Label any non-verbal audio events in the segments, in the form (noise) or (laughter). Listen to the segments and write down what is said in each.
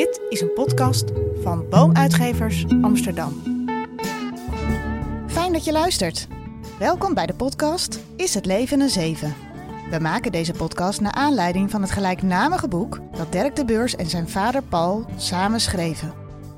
Dit is een podcast van Boomuitgevers Amsterdam. Fijn dat je luistert. Welkom bij de podcast Is het leven een zeven? We maken deze podcast naar aanleiding van het gelijknamige boek dat Dirk de Beurs en zijn vader Paul samen schreven.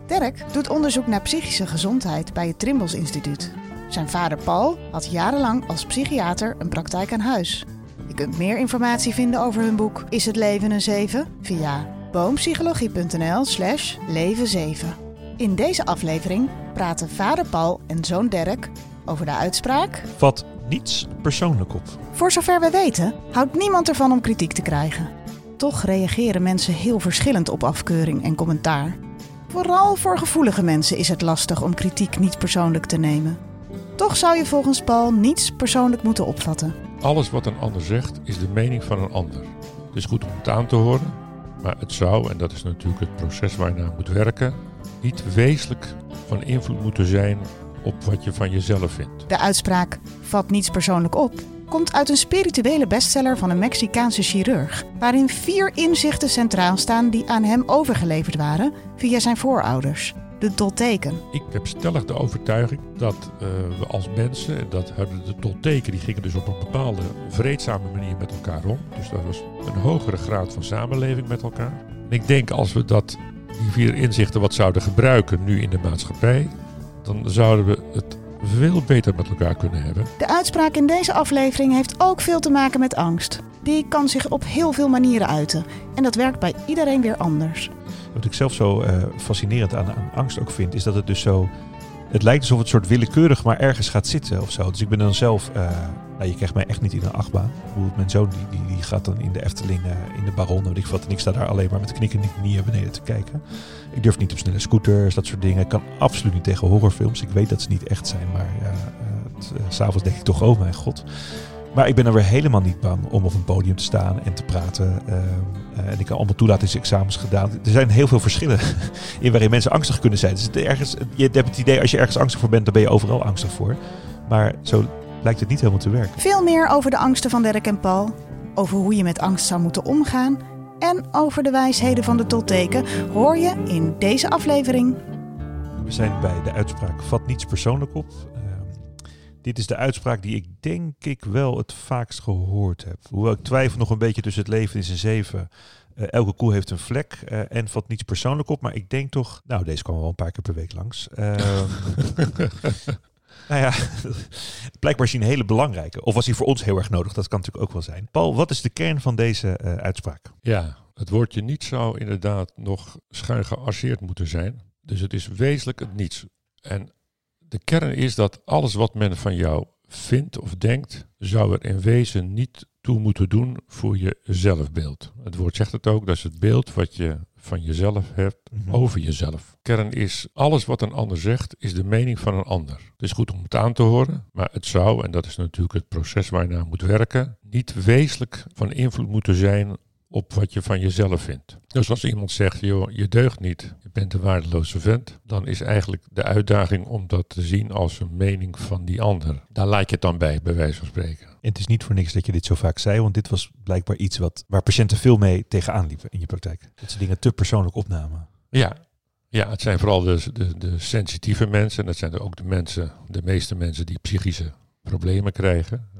Dirk doet onderzoek naar psychische gezondheid bij het Trimbos Instituut. Zijn vader Paul had jarenlang als psychiater een praktijk aan huis. Je kunt meer informatie vinden over hun boek Is het leven een zeven via boompsychologie.nl slash leven 7. In deze aflevering praten vader Paul en zoon Dirk over de uitspraak... Vat niets persoonlijk op. Voor zover we weten, houdt niemand ervan om kritiek te krijgen. Toch reageren mensen heel verschillend op afkeuring en commentaar. Vooral voor gevoelige mensen is het lastig om kritiek niet persoonlijk te nemen. Toch zou je volgens Paul niets persoonlijk moeten opvatten. Alles wat een ander zegt is de mening van een ander. Het is goed om het aan te horen, maar het zou, en dat is natuurlijk het proces waar je naar moet werken, niet wezenlijk van invloed moeten zijn op wat je van jezelf vindt. De uitspraak vat niets persoonlijk op komt uit een spirituele bestseller van een Mexicaanse chirurg, waarin vier inzichten centraal staan die aan hem overgeleverd waren via zijn voorouders. De Tolteken. Ik heb stellig de overtuiging dat uh, we als mensen, en dat hadden de Tolteken, die gingen dus op een bepaalde vreedzame manier met elkaar om. Dus dat was een hogere graad van samenleving met elkaar. En ik denk als we dat, die vier inzichten wat zouden gebruiken nu in de maatschappij, dan zouden we het veel beter met elkaar kunnen hebben. De uitspraak in deze aflevering heeft ook veel te maken met angst. Die kan zich op heel veel manieren uiten. En dat werkt bij iedereen weer anders. Wat ik zelf zo uh, fascinerend aan, aan, angst ook vind, is dat het dus zo. Het lijkt alsof het soort willekeurig maar ergens gaat zitten of zo. Dus ik ben dan zelf. Uh, nou, je krijgt mij echt niet in een achtbaan. Mijn zoon die, die, gaat dan in de Efteling, uh, in de Baron. En ik, wat, en ik sta daar alleen maar met knikken knieën beneden te kijken. Ik durf niet op snelle scooters, dat soort dingen. Ik kan absoluut niet tegen horrorfilms. Ik weet dat ze niet echt zijn, maar s'avonds denk ik toch, oh mijn god. Maar ik ben er weer helemaal niet bang om op een podium te staan en te praten. Uh, en ik kan allemaal toelatingsexamens gedaan. Er zijn heel veel verschillen (laughs) in waarin mensen angstig kunnen zijn. Dus ergens, je hebt het idee, als je ergens angstig voor bent, dan ben je overal angstig voor. Maar zo lijkt het niet helemaal te werken. Veel meer over de angsten van Dirk en Paul. Over hoe je met angst zou moeten omgaan. En over de wijsheden van de Tolteken hoor je in deze aflevering. We zijn bij de uitspraak vat niets persoonlijk op. Dit is de uitspraak die ik denk ik wel het vaakst gehoord heb. Hoewel ik twijfel nog een beetje tussen het leven is een zeven. Uh, elke koe heeft een vlek uh, en valt niets persoonlijk op. Maar ik denk toch, nou deze kwam wel een paar keer per week langs. Uh, (laughs) nou ja, (laughs) blijkbaar is hij een hele belangrijke. Of was hij voor ons heel erg nodig? Dat kan natuurlijk ook wel zijn. Paul, wat is de kern van deze uitspraak? Ja, het woordje niet zou inderdaad nog schuin gearseerd moeten zijn. Dus het is wezenlijk het niets. En de kern is dat alles wat men van jou vindt of denkt, zou er in wezen niet toe moeten doen voor je zelfbeeld. Het woord zegt het ook, dat is het beeld wat je van jezelf hebt mhm. over jezelf. Kern is, alles wat een ander zegt, is de mening van een ander. Het is goed om het aan te horen, maar het zou, en dat is natuurlijk het proces waar je naar moet werken, niet wezenlijk van invloed moeten zijn op wat je van jezelf vindt. Dus als iemand zegt, joh, je deugt niet, je bent een waardeloze vent, dan is eigenlijk de uitdaging om dat te zien als een mening van die ander. Daar laat je het dan bij, bij wijze van spreken. En het is niet voor niks dat je dit zo vaak zei, want dit was blijkbaar iets wat, waar patiënten veel mee tegenaan liepen in je praktijk. Dat ze dingen te persoonlijk opnamen. Ja, ja, het zijn vooral de, de, de sensitieve mensen. Dat zijn ook de mensen, de meeste mensen die psychische problemen krijgen.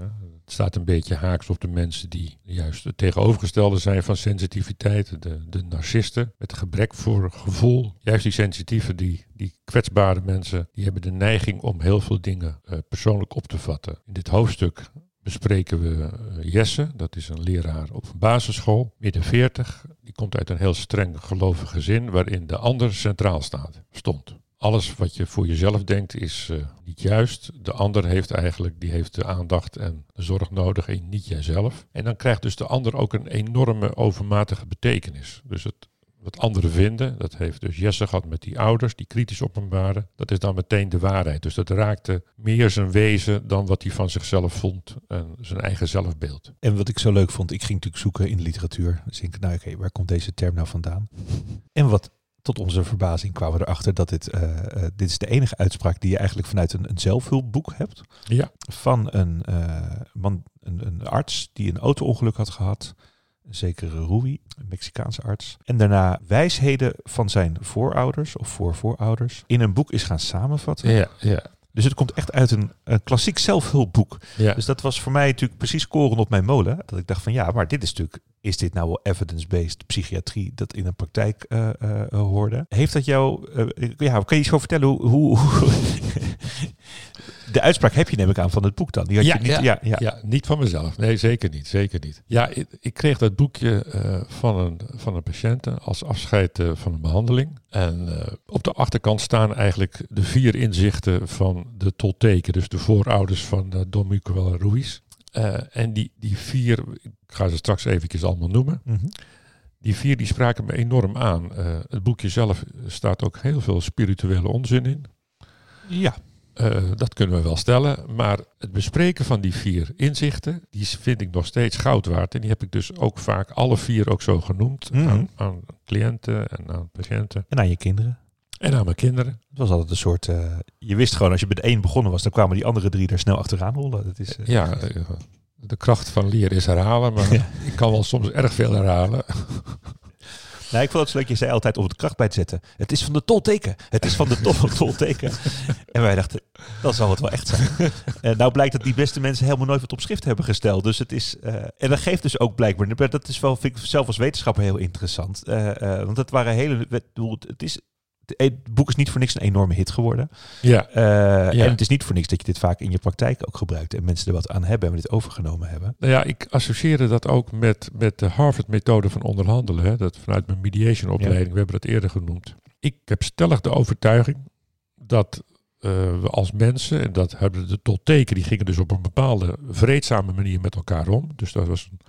Staat een beetje haaks op de mensen die juist het tegenovergestelde zijn van sensitiviteit. De, de narcisten met gebrek voor gevoel. Juist die sensitieve, die, die kwetsbare mensen, die hebben de neiging om heel veel dingen uh, persoonlijk op te vatten. In dit hoofdstuk bespreken we uh, Jesse, dat is een leraar op een basisschool, midden 40. Die komt uit een heel streng gelovig gezin waarin de ander centraal staat, stond alles wat je voor jezelf denkt is uh, niet juist. De ander heeft eigenlijk die heeft de aandacht en de zorg nodig en niet jijzelf. En dan krijgt dus de ander ook een enorme overmatige betekenis. Dus het, wat anderen vinden, dat heeft dus Jesse gehad met die ouders die kritisch op hem waren. Dat is dan meteen de waarheid. Dus dat raakte meer zijn wezen dan wat hij van zichzelf vond en zijn eigen zelfbeeld. En wat ik zo leuk vond, ik ging natuurlijk zoeken in de literatuur. Dus ik, nou oké, waar komt deze term nou vandaan? En wat tot onze verbazing kwamen we erachter dat dit, uh, uh, dit is de enige uitspraak die je eigenlijk vanuit een, een zelfhulpboek hebt. Ja. Van een, uh, man, een, een, arts die een auto-ongeluk had gehad. een zekere Rui, een Mexicaanse arts. En daarna wijsheden van zijn voorouders of voorvoorouders in een boek is gaan samenvatten. Ja, ja. Dus het komt echt uit een, een klassiek zelfhulpboek. ja. Dus dat was voor mij natuurlijk precies koren op mijn molen. Dat ik dacht van ja, maar dit is natuurlijk, is dit nou wel evidence-based psychiatrie dat in een praktijk eh, eh, hoorde? Heeft dat jou, eh, ja, kan je iets over vertellen hoe, hoe- (laughs) de uitspraak heb je neem ik aan van het boek dan? Die had Ja, je niet, ja, ja, ja. Ja, niet van mezelf. Nee, zeker niet. Zeker niet. Ja, ik, ik kreeg dat boekje eh, van, een, van een patiënte als afscheid eh, van een behandeling. En eh, op de achterkant staan eigenlijk de vier inzichten van de Tolteken, dus de voorouders van uh, Don Miguel Ruiz. Eh, en die, die vier, ik ga ze straks eventjes allemaal noemen. Mhm. Die vier die spraken me enorm aan. Eh, het boekje zelf staat ook heel veel spirituele onzin in. ja. Eh, dat kunnen we wel stellen. Maar het bespreken van die vier inzichten, die vind ik nog steeds goud waard. En die heb ik dus ook vaak alle vier ook zo genoemd Mhm. aan, aan cliënten en aan patiënten En aan je kinderen. en aan mijn kinderen. Het was altijd een soort, eh, je wist gewoon als je met één begonnen was, dan kwamen die andere drie er snel achteraan rollen. Dat is, eh, Ja, de kracht van leren is herhalen, maar (laughs) Ja. ik kan wel soms erg veel herhalen. Nou, ik vond het zo leuk. Je zei altijd kracht bij te zetten. Het is van de tolteken. Het is van de tol (laughs) tolteken. en wij dachten, dat zal het wel echt zijn. (laughs) En nou blijkt dat die beste mensen helemaal nooit wat op schrift hebben gesteld. Dus het is, eh, en dat geeft dus ook blijkbaar, dat is wel, vind ik zelf als wetenschapper heel interessant. Eh, eh, want het waren hele, het is, het boek is niet voor niks een enorme hit geworden. Ja, Eh, Ja. En het is niet voor niks dat je dit vaak in je praktijk ook gebruikt. En mensen er wat aan hebben en dit overgenomen hebben. nou ja, ik associeerde dat ook met, met de Harvard-methode van onderhandelen. Hè. Dat vanuit mijn mediation-opleiding, we hebben dat eerder genoemd. Ik heb stellig de overtuiging dat eh, we als mensen, en dat hebben de Tolteken, die gingen dus op een bepaalde vreedzame manier met elkaar om. Dus dat was een,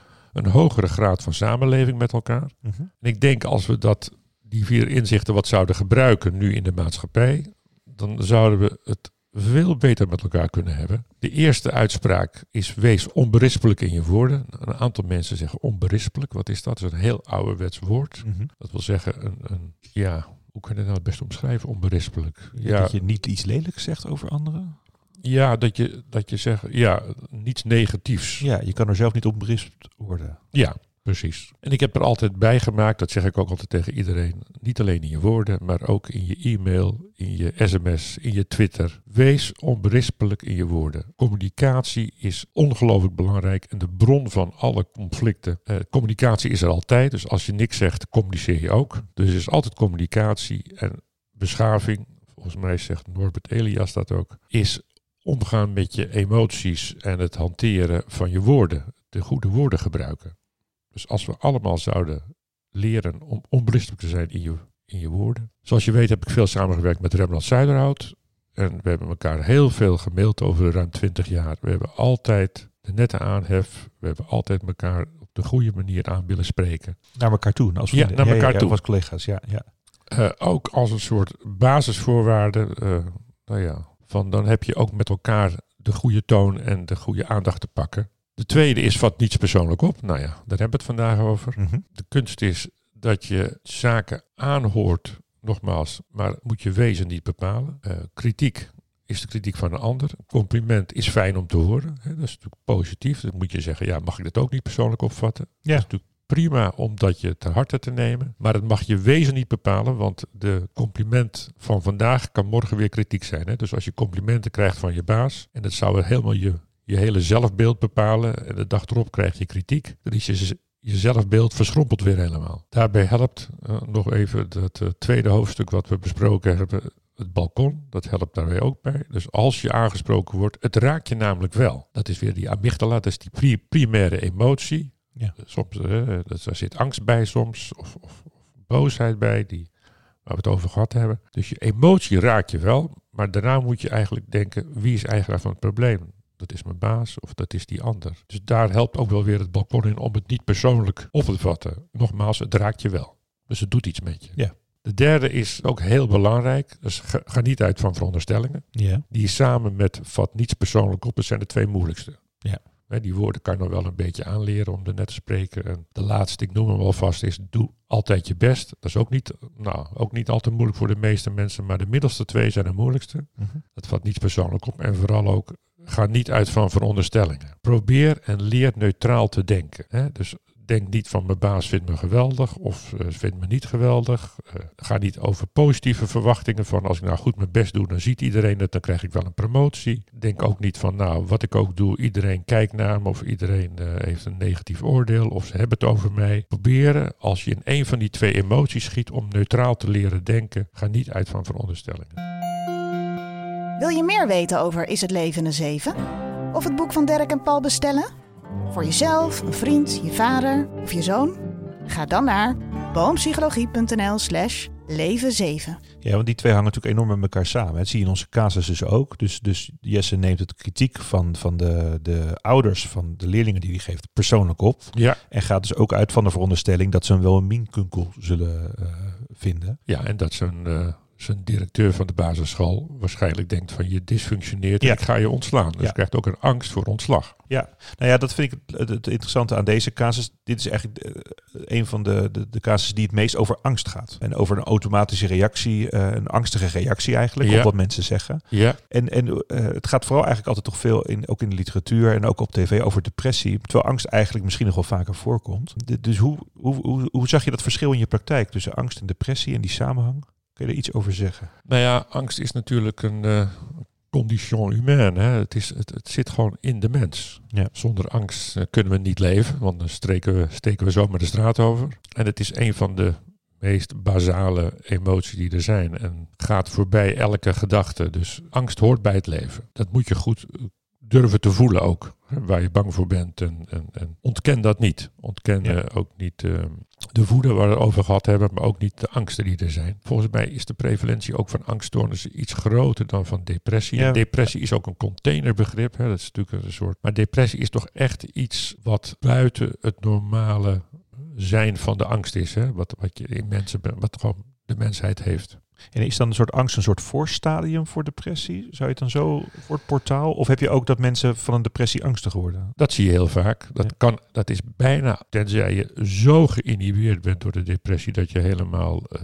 een hogere graad van samenleving met elkaar. En ik denk als we dat, die vier inzichten wat zouden gebruiken nu in de maatschappij, dan zouden we het veel beter met elkaar kunnen hebben. De eerste uitspraak is wees onberispelijk in je woorden. Een aantal mensen zeggen onberispelijk. Wat is dat? Dat is een heel ouderwets woord. Mhm. Dat wil zeggen een, een ja, hoe kun je dat nou het best omschrijven? Onberispelijk. Ja, Dat je niet iets lelijks zegt over anderen. ja dat, je, dat je zegt, ja, niets negatiefs. Ja, je kan er zelf niet op berispt worden. Ja, precies. En ik heb er altijd bij gemaakt, dat zeg ik ook altijd tegen iedereen, niet alleen in je woorden, maar ook in je e-mail, in je sms, in je Twitter. Wees onberispelijk in je woorden. Communicatie is ongelooflijk belangrijk en de bron van alle conflicten. Eh, communicatie is er altijd, dus als je niks zegt, communiceer je ook. Dus er is altijd communicatie en beschaving. Volgens mij zegt Norbert Elias dat ook. Is omgaan met je emoties en het hanteren van je woorden. De goede woorden gebruiken. Dus als we allemaal zouden leren om onberispelijk te zijn in je, in je woorden. Zoals je weet heb ik veel samengewerkt met Rembrandt Zuiderhout. En we hebben elkaar heel veel gemaild over ruim 20 jaar. We hebben altijd de nette aanhef. We hebben altijd elkaar op de goede manier aan willen spreken. Naar elkaar toe. Als Ja, naar elkaar toe. Als collega's, ja. ja. Eh, ook als een soort basisvoorwaarde. eh, nou ja, van dan heb je ook met elkaar de goede toon en de goede aandacht te pakken. De tweede is vat niets persoonlijk op. Nou ja, daar hebben we het vandaag over. Mhm. De kunst is dat je zaken aanhoort, nogmaals, maar moet je wezen niet bepalen. Eh, kritiek is de kritiek van een ander. Compliment is fijn om te horen. Hè, dat is natuurlijk positief. Dan moet je zeggen, ja, mag ik dat ook niet persoonlijk opvatten? Ja. Dat is natuurlijk prima om dat je ter harte te nemen. Maar het mag je wezen niet bepalen, want de compliment van vandaag kan morgen weer kritiek zijn. Hè? Dus als je complimenten krijgt van je baas, en dat zou helemaal je, je hele zelfbeeld bepalen, en de dag erop krijg je kritiek, dan is je, je zelfbeeld verschrompeld weer helemaal. Daarbij helpt eh, nog even dat eh, tweede hoofdstuk wat we besproken hebben, het balkon, dat helpt daarbij ook bij. Dus als je aangesproken wordt, het raakt je namelijk wel. Dat is weer die amygdala, dat is die pri- primaire emotie. Ja. Soms, eh, daar zit angst bij soms, of, of, of boosheid bij, die, waar we het over gehad hebben. Dus je emotie raakt je wel, maar daarna moet je eigenlijk denken, wie is eigenaar van het probleem? Dat is mijn baas of dat is die ander. Dus daar helpt ook wel weer het balkon in om het niet persoonlijk op te vatten. Nogmaals, het raakt je wel. Dus het doet iets met je. Ja. De derde is ook heel belangrijk. Dus ga, ga niet uit van veronderstellingen. Ja. Die samen met vat niets persoonlijk op, dat zijn de twee moeilijkste. Ja. Hè, Die woorden kan je nog wel een beetje aanleren om er net te spreken. En de laatste, ik noem hem alvast, is doe altijd je best. Dat is ook niet, nou, ook niet altijd moeilijk voor de meeste mensen, maar de middelste twee zijn de moeilijkste. Mhm. Dat vat niets persoonlijk op. En vooral ook, ga niet uit van veronderstellingen. Probeer en leer neutraal te denken. Hè? Dus denk niet van mijn baas vindt me geweldig of uh, vindt me niet geweldig. Uh, ga niet over positieve verwachtingen van als ik nou goed mijn best doe, dan ziet iedereen het, dan krijg ik wel een promotie. Denk ook niet van nou, wat ik ook doe, iedereen kijkt naar me of iedereen uh, heeft een negatief oordeel of ze hebben het over mij. Proberen als je in een van die twee emoties schiet om neutraal te leren denken, ga niet uit van veronderstellingen. Wil je meer weten over Is het leven een zeven? Of het boek van Dirk en Paul bestellen? Voor jezelf, een vriend, je vader of je zoon? Ga dan naar boompsychologie.nl slash leven 7. Ja, want die twee hangen natuurlijk enorm met elkaar samen. Dat zie je in onze casussen ook. Dus, dus Jesse neemt het kritiek van, van de, de ouders van de leerlingen die hij geeft persoonlijk op. Ja. En gaat dus ook uit van de veronderstelling dat ze hem wel een minkunkel zullen uh, vinden. Ja, en dat ze een... Uh zijn directeur van de basisschool waarschijnlijk denkt van je dysfunctioneert en Ja. ik ga je ontslaan. Dus Ja. je krijgt ook een angst voor ontslag. Ja, nou ja, dat vind ik het, het, interessante aan deze casus. Dit is eigenlijk eh, een van de, de, de casussen die het meest over angst gaat. En over een automatische reactie, eh, een angstige reactie eigenlijk, Ja. op wat mensen zeggen. Ja, En, en eh, het gaat vooral eigenlijk altijd toch veel, in, ook in de literatuur en ook op tv, over depressie. Terwijl angst eigenlijk misschien nog wel vaker voorkomt. Dus hoe, hoe, hoe, hoe zag je dat verschil in je praktijk tussen angst en depressie en die samenhang? Kun je er iets over zeggen? nou ja, angst is natuurlijk een eh condition humain. Hè. Het, is, het, het zit gewoon in de mens. Ja. Zonder angst eh, kunnen we niet leven, want dan streken we, steken we zomaar de straat over. En het is een van de meest basale emoties die er zijn en gaat voorbij elke gedachte. Dus angst hoort bij het leven. Dat moet je goed eh, durven te voelen ook, waar je bang voor bent. En, en, en ontken dat niet. Ontken Ja. eh, ook niet eh, de woede waar we het over gehad hebben, maar ook niet de angsten die er zijn. Volgens mij is de prevalentie ook van angststoornissen iets groter dan van depressie. Ja. Depressie is ook een containerbegrip. Hè, dat is natuurlijk een soort. Maar depressie is toch echt iets wat buiten het normale zijn van de angst is. Hè? Wat, wat je in mensen, wat gewoon de mensheid heeft. En is dan een soort angst een soort voorstadium voor depressie? Zou je het dan zo voor het portaal? Of heb je ook dat mensen van een depressie angstig worden? Dat zie je heel vaak. Dat, Ja. kan, dat is bijna, tenzij je zo geïnhibeerd bent door de depressie dat je helemaal eh,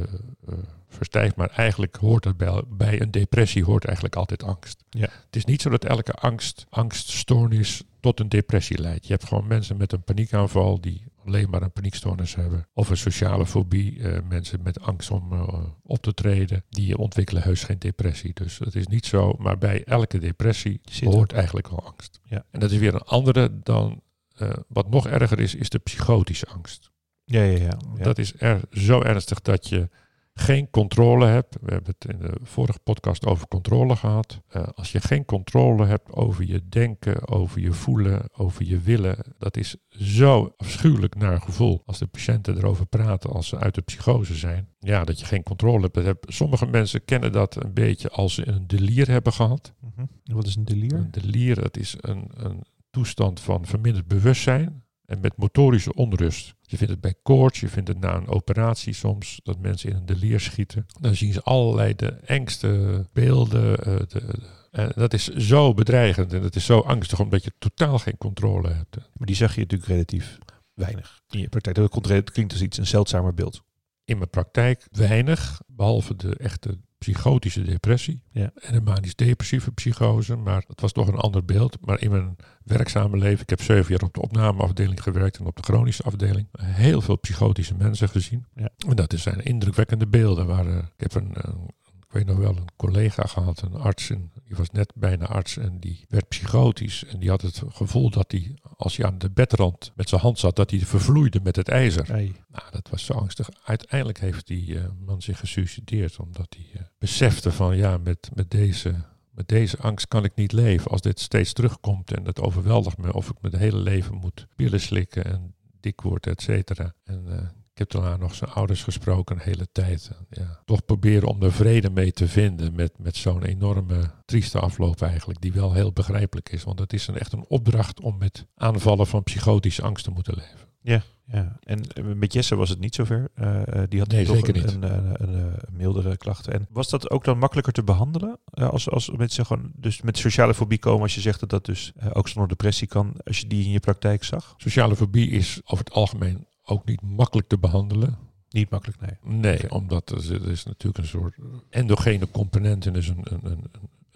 verstijft. Maar eigenlijk hoort het bij, bij een depressie hoort eigenlijk altijd angst. Ja. Het is niet zo dat elke angst, angststoornis tot een depressie leidt. Je hebt gewoon mensen met een paniekaanval die alleen maar een paniekstoornis hebben. Of een sociale fobie. eh, mensen met angst om eh, op te treden. Die ontwikkelen heus geen depressie. Dus het is niet zo. Maar bij elke depressie Zit hoort eigenlijk wel angst. Ja. En dat is weer een andere dan... eh, wat nog erger is, is de psychotische angst. Ja, ja, ja. ja. Dat is er, zo ernstig dat je geen controle hebt. We hebben het in de vorige podcast over controle gehad. Eh, als je geen controle hebt over je denken, over je voelen, over je willen, dat is zo afschuwelijk naar gevoel. Als de patiënten erover praten, als ze uit de psychose zijn, ja, dat je geen controle hebt. Sommige mensen kennen dat een beetje als ze een delier hebben gehad. Mhm. Wat is een delier? Een delier, dat is een, een toestand van verminderd bewustzijn en met motorische onrust. Je vindt het bij koorts, je vindt het na een operatie soms, dat mensen in een delier schieten. Dan zien ze allerlei de engste beelden. eh, de, de- en dat is zo bedreigend en dat is zo angstig, omdat je totaal geen controle hebt. Maar die zag je natuurlijk relatief weinig in je praktijk. Dat klinkt als iets een zeldzamer beeld. In mijn praktijk weinig, behalve de echte psychotische depressie Ja. en de manisch-depressieve psychose. Maar dat was toch een ander beeld. Maar in mijn werkzame leven, ik heb zeven jaar op de opnameafdeling gewerkt en op de chronische afdeling. Heel veel psychotische mensen gezien. Ja. En dat zijn indrukwekkende beelden. Waar, eh, ik heb een, een- ik weet nog wel, een collega gehad, een arts. En die was net bijna arts en die werd psychotisch. En die had het gevoel dat hij, als hij aan de bedrand met zijn hand zat, dat hij vervloeide met het ijzer. Nou, dat was zo angstig. Uiteindelijk heeft die eh, man zich gesuicideerd omdat hij eh, besefte van ja, met, met, deze, met deze angst kan ik niet leven. Als dit steeds terugkomt en het overweldigt me of ik mijn hele leven moet pillen slikken en dik word, et cetera. En eh, heb daarna nog zijn ouders gesproken een hele tijd. Ja, toch proberen om er vrede mee te vinden met, met zo'n enorme trieste afloop eigenlijk, die wel heel begrijpelijk is. Want het is een, echt een opdracht om met aanvallen van psychotische angst te moeten leven. Ja, ja. En eh, met Jesse was het niet zover. Eh, die had Nee, toch zeker een, niet. Een, een, een, een mildere klachten. En was dat ook dan makkelijker te behandelen? Eh, als, als mensen gewoon dus met sociale fobie komen, als je zegt dat dat dus ook zonder depressie kan, als je die in je praktijk zag? Sociale fobie is over het algemeen ook niet makkelijk te behandelen. Niet makkelijk, nee. Nee, omdat er, is- natuurlijk een soort endogene component en dus een, een, een,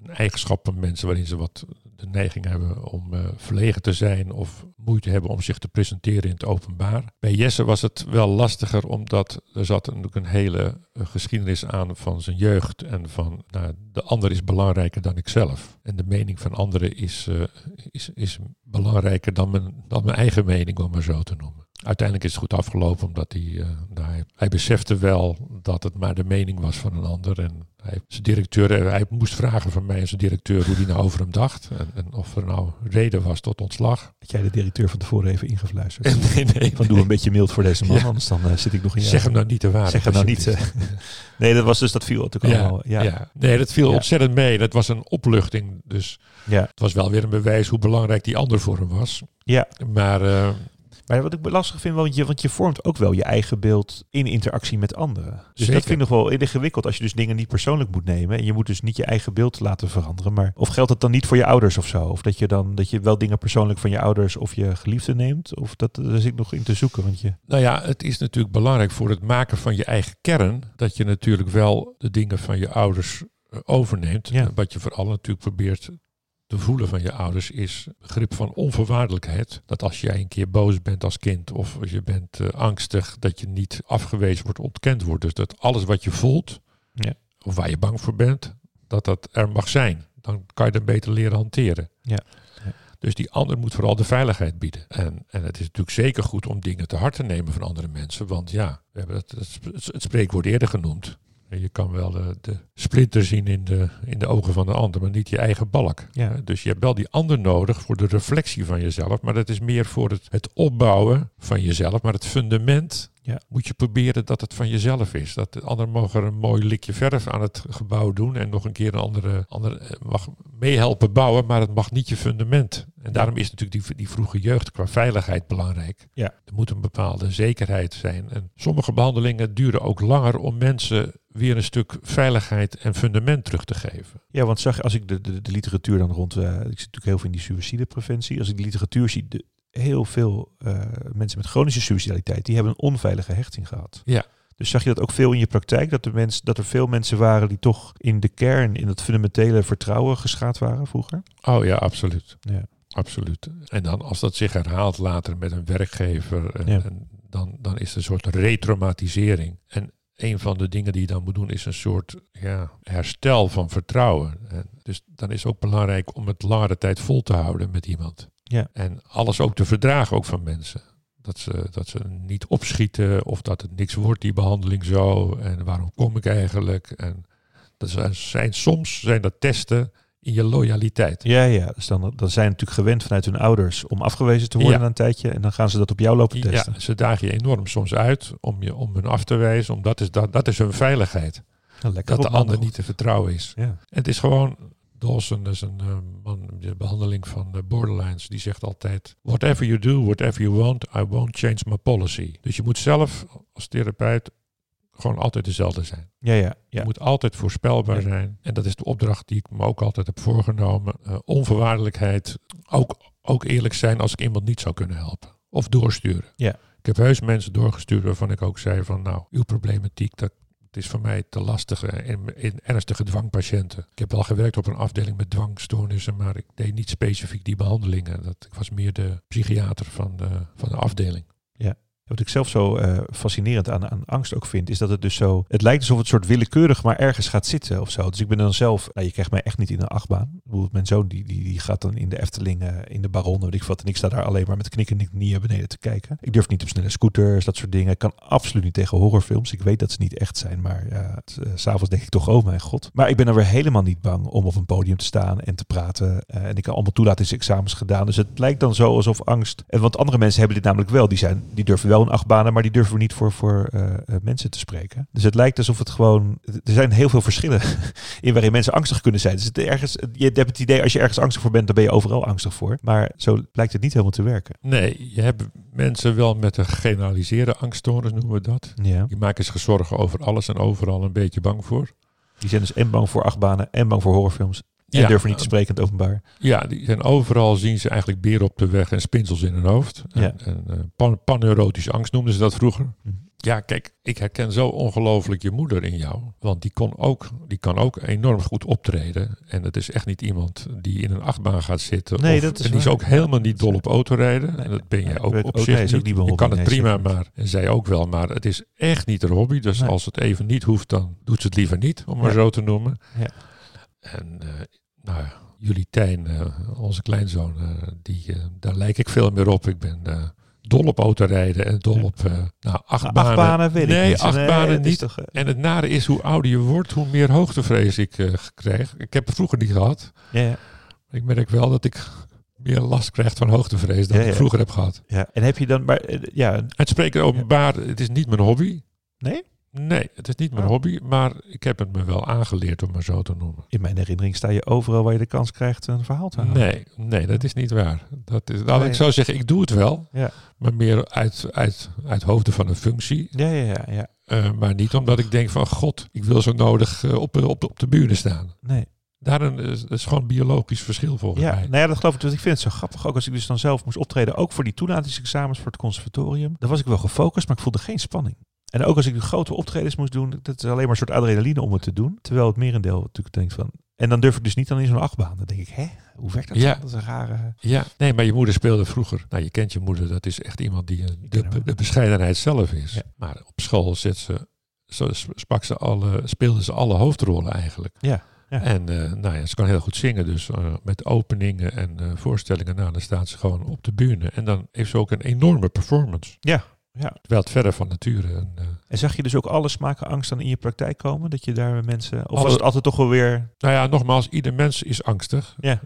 een eigenschap van mensen waarin ze wat de neiging hebben om uh, verlegen te zijn of moeite hebben om zich te presenteren in het openbaar. Bij Jesse was het wel lastiger omdat er zat natuurlijk een hele uh, geschiedenis aan van zijn jeugd en van nou, de ander is belangrijker dan ik zelf. En de mening van anderen is, uh, is, is belangrijker dan mijn, dan mijn eigen mening, om maar zo te noemen. Uiteindelijk is het goed afgelopen omdat hij, uh, nou, hij, hij, besefte wel dat het maar de mening was van een ander. En hij, zijn directeur, hij moest vragen van mij en zijn directeur hoe hij nou over hem dacht. En, en, of er nou reden was tot ontslag. Had jij de directeur van tevoren even ingefluisterd? (laughs) nee, nee. Van doe een beetje mild voor deze man, ja. anders dan uh, zit ik nog in jou. Zeg hem nou niet te waar. Zeg hem nou niet. Uh, nee, dat was dus, dat viel natuurlijk ja, allemaal. Ja. ja. Nee, dat viel ontzettend mee. Dat was een opluchting. Dus ja. het was wel weer een bewijs hoe belangrijk die ander voor hem was. Ja. Maar... Maar wat ik lastig vind, want je, want je vormt ook wel je eigen beeld in interactie met anderen. Dus Zeker. dat vind ik nog wel ingewikkeld als je dus dingen niet persoonlijk moet nemen. En je moet dus niet je eigen beeld laten veranderen. Maar of geldt dat dan niet voor je ouders of zo? Of dat je dan dat je wel dingen persoonlijk van je ouders of je geliefde neemt? Of dat daar zit ik nog in te zoeken. Want je... Nou ja, het is natuurlijk belangrijk voor het maken van je eigen kern. Dat je natuurlijk wel de dingen van je ouders eh, overneemt. Ja. Wat je vooral natuurlijk probeert te voelen van je ouders is begrip van onvoorwaardelijkheid. Dat als jij een keer boos bent als kind of als je bent uh, angstig, dat je niet afgewezen wordt, ontkend wordt. Dus dat alles wat je voelt, ja. of waar je bang voor bent, dat dat er mag zijn. Dan kan je dat beter leren hanteren. Ja. Dus die ander moet vooral de veiligheid bieden. En, en het is natuurlijk zeker goed om dingen te hard te nemen van andere mensen. Want ja, we hebben het, het, het spreekwoord eerder genoemd. Je kan wel de, de, splinter zien in de, in de ogen van de ander, maar niet je eigen balk. Ja. Dus je hebt wel die ander nodig voor de reflectie van jezelf, maar dat is meer voor het, het opbouwen van jezelf. Maar het fundament ja. moet je proberen dat het van jezelf is. Dat de ander mag er een mooi likje verf aan het gebouw doen en nog een keer een andere, andere mag meehelpen bouwen, maar het mag niet je fundament. En daarom is natuurlijk die, die vroege jeugd qua veiligheid belangrijk. Ja. Er moet een bepaalde zekerheid zijn. En sommige behandelingen duren ook langer om mensen weer een stuk veiligheid en fundament terug te geven. Ja, want zag als ik de, de, de literatuur dan rond, uh, ik zit natuurlijk heel veel in die suïcidepreventie, als ik de literatuur zie, de, heel veel uh, mensen met chronische suicidaliteit, die hebben een onveilige hechting gehad. Ja. Dus zag je dat ook veel in je praktijk, dat, de mens, dat er veel mensen waren die toch in de kern, in dat fundamentele vertrouwen geschaad waren vroeger? Oh ja, absoluut. Ja. Absoluut. En dan als dat zich herhaalt later met een werkgever, en, Ja. en dan, dan is er een soort retraumatisering. En een van de dingen die je dan moet doen is een soort ja, herstel van vertrouwen. En dus dan is het ook belangrijk om het langere tijd vol te houden met iemand. Ja. En alles ook te verdragen, ook van mensen. Dat ze, dat ze niet opschieten of dat het niks wordt, die behandeling zo. En waarom kom ik eigenlijk? En dat zijn, zijn, soms zijn dat testen in je loyaliteit. Ja, ja. Dus dan, dan zijn natuurlijk gewend vanuit hun ouders om afgewezen te worden Ja. een tijdje. En dan gaan ze dat op jou lopen Ja, testen. ze dagen je enorm soms uit om, je, om hun af te wijzen. Omdat is dat, dat is hun veiligheid. Lekker Dat de ander niet te vertrouwen is. Ja. Het is gewoon, Dawson is een eh, man, de behandeling van de borderlines, die zegt altijd, whatever you do, whatever you want, I won't change my policy. Dus je moet zelf als therapeut gewoon altijd dezelfde zijn. Ja, ja, Je ja. moet altijd voorspelbaar Ja. zijn. En dat is de opdracht die ik me ook altijd heb voorgenomen. Eh, onvoorwaardelijkheid. Ook, ook eerlijk zijn als ik iemand niet zou kunnen helpen. Of doorsturen. Ja. Ik heb heus mensen doorgestuurd waarvan ik ook zei van nou, uw problematiek, dat het is voor mij te lastig eh, in, in ernstige dwangpatiënten. Ik heb wel gewerkt op een afdeling met dwangstoornissen, maar ik deed niet specifiek die behandelingen. Dat, ik was meer de psychiater van de, van de afdeling. Wat ik zelf zo eh, fascinerend aan, aan angst ook vind, is dat het dus zo. Het lijkt alsof het soort willekeurig maar ergens gaat zitten of zo. Dus ik ben dan zelf. Nou, je krijgt mij echt niet in een achtbaan. Bedoel, mijn zoon die, die, die gaat dan in de Efteling, eh, in de Baron, weet ik wat. En ik sta daar alleen maar met knikkende knieën beneden te kijken. Ik durf niet op snelle scooters, dat soort dingen. Ik kan absoluut niet tegen horrorfilms. Ik weet dat ze niet echt zijn, maar het, eh, s'avonds denk ik toch, oh mijn god. Maar ik ben er weer helemaal niet bang om op een podium te staan en te praten. En ik kan allemaal toelatingsexamens gedaan. Dus het lijkt dan zo alsof angst. En want andere mensen hebben dit namelijk wel. Die, zijn, die durven wel een achtbanen, maar die durven we niet voor, voor eh, eh, mensen te spreken. Dus het lijkt alsof het gewoon. Er zijn heel veel verschillen (laughs) in waarin mensen angstig kunnen zijn. Dus het ergens, je hebt het idee, als je ergens angstig voor bent, dan ben je overal angstig voor. Maar zo blijkt het niet helemaal te werken. Nee, je hebt mensen wel met een generaliseerde angststoornis, noemen we dat. Ja. Die maken zich zorgen over alles en overal een beetje bang voor. Die zijn dus en bang voor achtbanen en bang voor horrorfilms. En Ja. durven niet te spreken in het openbaar. Ja, die zijn overal zien ze eigenlijk beren op de weg en spinsels in hun hoofd. Ja. En, en eh, pan, paneurotische angst noemden ze dat vroeger. Mhm. Ja, kijk, ik herken zo ongelooflijk je moeder in jou. Want die, kon ook, die kan ook enorm goed optreden. En het is echt niet iemand die in een achtbaan gaat zitten. Nee, of- dat is en die is waar. ook helemaal niet dol op autorijden. Nee. en dat ben jij ook op ook- zich ook niet. mijn je kan het prima, maar en zij ook wel. Maar het is echt niet haar hobby. Dus Nee. als het even niet hoeft, dan doet ze het liever niet. Om maar Ja. zo te noemen. Ja. En eh, nou ja, jullie Tijn, eh, onze kleinzoon, eh, die, eh, daar lijk ik veel meer op. Ik ben dol op autorijden en dol op eh nou, acht Acht banen. weet ik nee, acht Nee, banen niet. toch, En het nare is, hoe ouder je wordt, hoe meer hoogtevrees ik krijg. Ik heb het vroeger niet gehad. ja, ja. Ik merk wel dat ik meer last krijg van hoogtevrees dan Ja, ik vroeger heb gehad. ja. En heb je dan, maar ja, Het spreken openbaar, het is niet mijn hobby. nee? Nee, het is niet mijn Oh. hobby, maar ik heb het me wel aangeleerd om maar zo te noemen. In mijn herinnering sta je overal waar je de kans krijgt een verhaal te houden. Nee, nee, dat is niet waar. Dat is, nou, Nee. Ik zou zeggen, ik doe het wel, Ja. maar meer uit, uit, uit hoofde van een functie. Ja, ja, ja, ja. Eh, maar niet omdat ik denk van, god, ik wil zo nodig eh, op, op, op de bühne staan. Nee. Daarin is, is gewoon een biologisch verschil volgens Ja, mij. nou ja, dat geloof ik. Dus ik vind het zo grappig. Ook als ik dus dan zelf moest optreden, ook voor die toelatingsexamens voor het conservatorium. Dan was ik wel gefocust, maar ik voelde geen spanning. En ook als ik de grote optredens moest doen, dat is alleen maar een soort adrenaline om het te doen. Terwijl het merendeel natuurlijk denkt van... En dan durf ik dus niet dan in zo'n achtbaan. Dan denk ik, hè, hoe werkt dat? Ja. dan? Dat is een rare... Ja, nee, maar je moeder speelde vroeger. Nou, je kent je moeder, dat is echt iemand die eh, de, de bescheidenheid zelf is. Ja. Maar op school zit ze, sprak ze alle, speelde ze alle hoofdrollen eigenlijk. Ja, ja. En eh, nou ja, ze kan heel goed zingen, dus eh, met openingen en voorstellingen, nou, dan staat ze gewoon op de bühne. En dan heeft ze ook een enorme performance. Ja, ja. Terwijl het verder van nature. Een, eh, En zag je dus ook alle smaken angst dan in je praktijk komen? Dat je daar mensen... Of Alle- was het altijd toch wel weer... nou ja, nogmaals, ieder mens is angstig. Ja.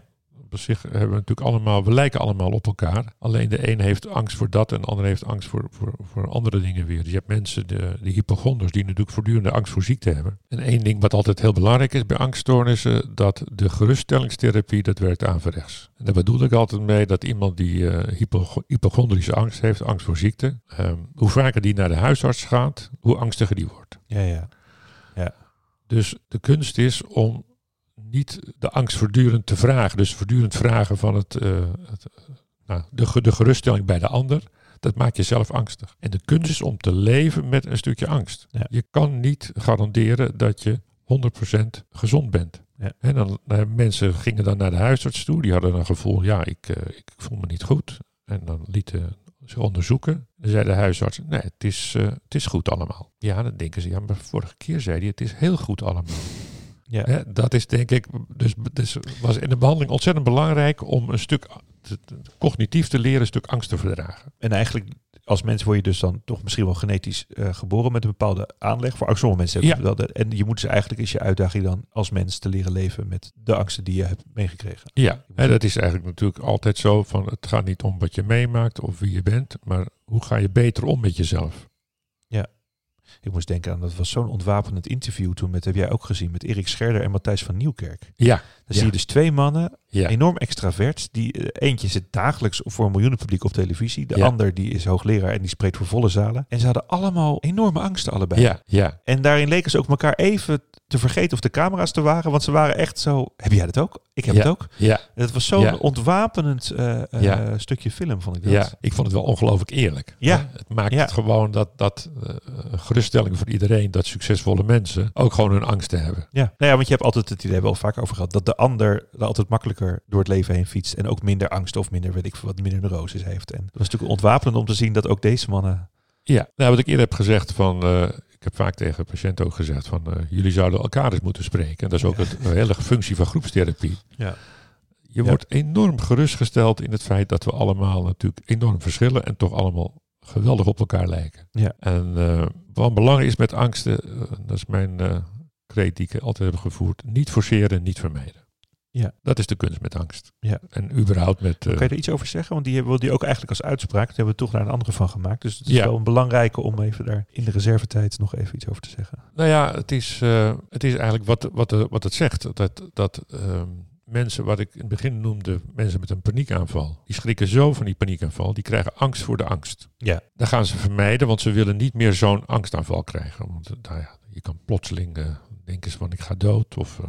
Op zich hebben we natuurlijk allemaal, we lijken allemaal op elkaar. Alleen de een heeft angst voor dat en de ander heeft angst voor, voor, voor andere dingen weer. Dus je hebt mensen, de, de hypochonders, die natuurlijk voortdurende angst voor ziekte hebben. En één ding wat altijd heel belangrijk is bij angststoornissen, dat de geruststellingstherapie, dat werkt averechts. En daar bedoel ik altijd mee dat iemand die eh, hypo, hypochondrische angst heeft, angst voor ziekte, ehm, hoe vaker die naar de huisarts gaat, hoe angstiger die wordt. Ja, ja. Dus de kunst is om niet de angst voortdurend te vragen. Dus voortdurend vragen van het, eh, het, nou, de, de geruststelling bij de ander. Dat maakt jezelf angstig. En de kunst is om te leven met een stukje angst. Ja. Je kan niet garanderen dat je 100% gezond bent. Ja. En dan, eh, mensen gingen dan naar de huisarts toe. Die hadden een gevoel, ja, ik, eh, ik voel me niet goed. En dan lieten ze onderzoeken. Dan zei de huisarts, nee, het is, het is goed allemaal. Ja, dan denken ze, ja, maar vorige keer zei hij, het is heel goed allemaal. Ja. Hè, dat is denk ik, dus, dus was in de behandeling ontzettend belangrijk om een stuk te- te- cognitief te leren, een stuk angst te verdragen. En eigenlijk, als mens word je dus dan toch misschien wel genetisch eh, geboren met een bepaalde aanleg. Voor angst. Sommige mensen hebben Ja. de- en je moet dus eigenlijk is je uitdaging dan als mens te leren leven met de angsten die je hebt meegekregen. Ja, en dat is eigenlijk natuurlijk altijd zo van het gaat niet om wat je meemaakt of wie je bent, maar hoe ga je beter om met jezelf. Ik moest denken aan, dat was zo'n ontwapenend interview toen met, heb jij ook gezien, met Erik Scherder en Matthijs van Nieuwkerk. Ja, Dan Ja. zie je dus twee mannen, ja, enorm extravert. Die, eh, eentje zit dagelijks voor een miljoenenpubliek op televisie. De Ja. ander die is hoogleraar en die spreekt voor volle zalen. En ze hadden allemaal enorme angsten allebei. ja, ja. En daarin leken ze ook elkaar even te vergeten of de camera's te waren. Want ze waren echt zo, heb jij dat ook? Ik heb het ook. Ja, En het was zo'n ontwapenend eh, eh, stukje film, vond ik dat. ja, ik vond het wel ongelooflijk eerlijk. Ja. Hè, Het maakt het gewoon dat, dat geruststelling voor iedereen, dat succesvolle mensen ook gewoon hun angsten hebben. Ja. Nou ja, want je hebt altijd het idee, hebben we al vaak over gehad, dat de ander er altijd makkelijker door het leven heen fietst. En ook minder angst of minder, weet ik veel wat, minder neuroses heeft. En het was natuurlijk ontwapenend om te zien dat ook deze mannen... Ja, nou, wat ik eerder heb gezegd van, eh, ik heb vaak tegen patiënten ook gezegd van, eh, jullie zouden elkaar eens moeten spreken. En dat is ook Ja. het, een hele functie van groepstherapie. Ja. Je Ja. wordt enorm gerustgesteld in het feit dat we allemaal natuurlijk enorm verschillen en toch allemaal geweldig op elkaar lijken. Ja. En eh, wat belangrijk is met angsten, eh, dat is mijn kreet die ik altijd heb gevoerd, niet forceren, niet vermijden. Ja. Dat is de kunst met angst. Ja. En überhaupt met... Kan je er iets over zeggen? Want die hebben we die ook eigenlijk als uitspraak. Daar hebben we toch naar een andere van gemaakt. Dus het is Ja. wel een belangrijke om even daar in de reservetijd nog even iets over te zeggen. Nou ja, het is, het is eigenlijk wat, wat, wat het zegt. Dat, dat ehm, mensen, wat ik in het begin noemde, mensen met een paniekaanval, die schrikken zo van die paniekaanval, die krijgen angst voor de angst. Ja. Dat gaan ze vermijden, want ze willen niet meer zo'n angstaanval krijgen. Want eh, nou ja, je kan plotseling eh, denken ze van ik ga dood of eh,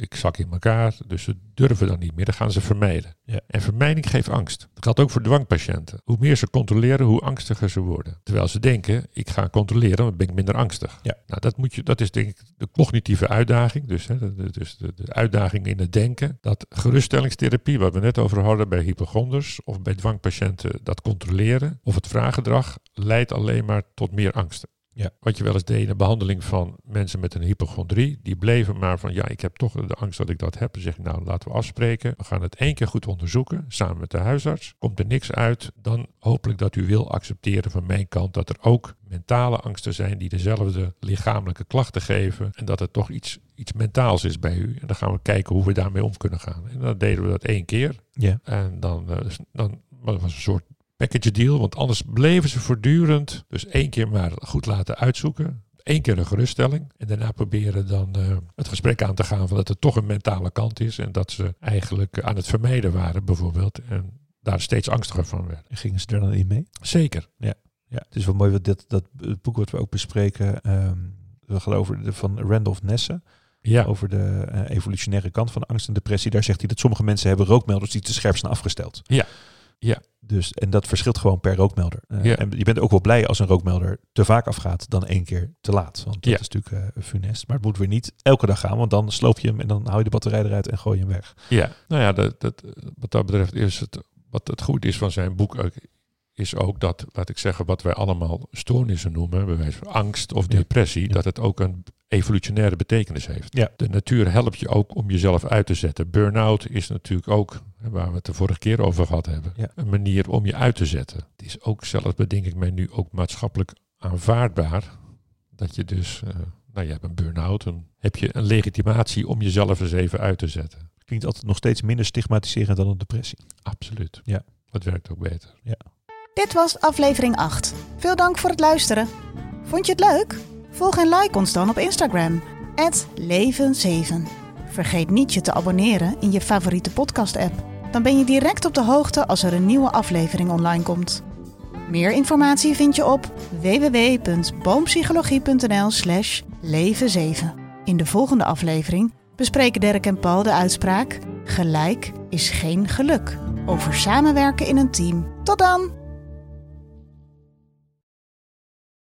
ik zak in elkaar. Dus ze durven dan niet meer. Dan gaan ze vermijden. Ja. En vermijding geeft angst. Dat geldt ook voor dwangpatiënten. Hoe meer ze controleren, hoe angstiger ze worden. Terwijl ze denken, ik ga controleren, dan ben ik minder angstig. Ja. Nou, dat, moet je, dat is denk ik de cognitieve uitdaging. Dus, hè, de, dus de, de uitdaging in het denken. Dat geruststellingstherapie, wat we net over hadden bij hypochonders of bij dwangpatiënten, dat controleren of het vraaggedrag leidt alleen maar tot meer angsten. Ja. Wat je wel eens deed in de behandeling van mensen met een hypochondrie, die bleven maar van ja, ik heb toch de angst dat ik dat heb. Dan zeg ik nou, laten we afspreken. We gaan het één keer goed onderzoeken, samen met de huisarts. Komt er niks uit, dan hopelijk dat u wil accepteren van mijn kant dat er ook mentale angsten zijn die dezelfde lichamelijke klachten geven. En dat het toch iets, iets mentaals is bij u. En dan gaan we kijken hoe we daarmee om kunnen gaan. En dan deden we dat één keer. Ja. En dan, eh, dan was het een soort package deal. Want anders bleven ze voortdurend. Dus één keer maar goed laten uitzoeken. Eén keer een geruststelling. En daarna proberen dan eh, het gesprek aan te gaan van dat er toch een mentale kant is. En dat ze eigenlijk aan het vermijden waren bijvoorbeeld. En daar steeds angstiger van werden. En gingen ze er dan in mee? Zeker. Ja, het is wel mooi dit, dat het boek wat we ook bespreken. ehm we gaan over de, van Randolph Nesse. Ja. Over de eh, evolutionaire kant van angst en depressie. Daar zegt hij dat sommige mensen hebben rookmelders die te scherp zijn afgesteld. Ja. Ja. Dus, en dat verschilt gewoon per rookmelder. Eh, Ja. En je bent ook wel blij als een rookmelder te vaak afgaat dan één keer te laat. Want dat Ja. is natuurlijk eh, funest. Maar het moet weer niet elke dag gaan, want dan sloop je hem en dan hou je de batterij eruit en gooi je hem weg. Ja, nou ja, dat, dat, wat dat betreft is het, wat het goed is van zijn boek ook, is ook dat, laat ik zeggen, wat wij allemaal stoornissen noemen, bij wijze van angst of Ja. depressie, Ja. dat het ook een evolutionaire betekenis heeft. Ja. De natuur helpt je ook om jezelf uit te zetten. Burn-out is natuurlijk ook, waar we het de vorige keer over gehad hebben, Ja. een manier om je uit te zetten. Het is ook zelfs, bedenk ik mij nu, ook maatschappelijk aanvaardbaar dat je dus, eh, nou je hebt een burn-out, dan heb je een legitimatie om jezelf eens even uit te zetten. Klinkt altijd nog steeds minder stigmatiserend dan een depressie. Absoluut. Ja. Dat werkt ook beter. Dit was aflevering 8. Veel dank voor het luisteren. Vond je het leuk? Volg en like ons dan op Instagram. Leven7. Vergeet niet je te abonneren in je favoriete podcast-app. Dan ben je direct op de hoogte als er een nieuwe aflevering online komt. Meer informatie vind je op www.boompsychologie.nl slash leven7. In de volgende aflevering bespreken Dirk en Paul de uitspraak... Gelijk is geen geluk. Over samenwerken in een team. Tot dan!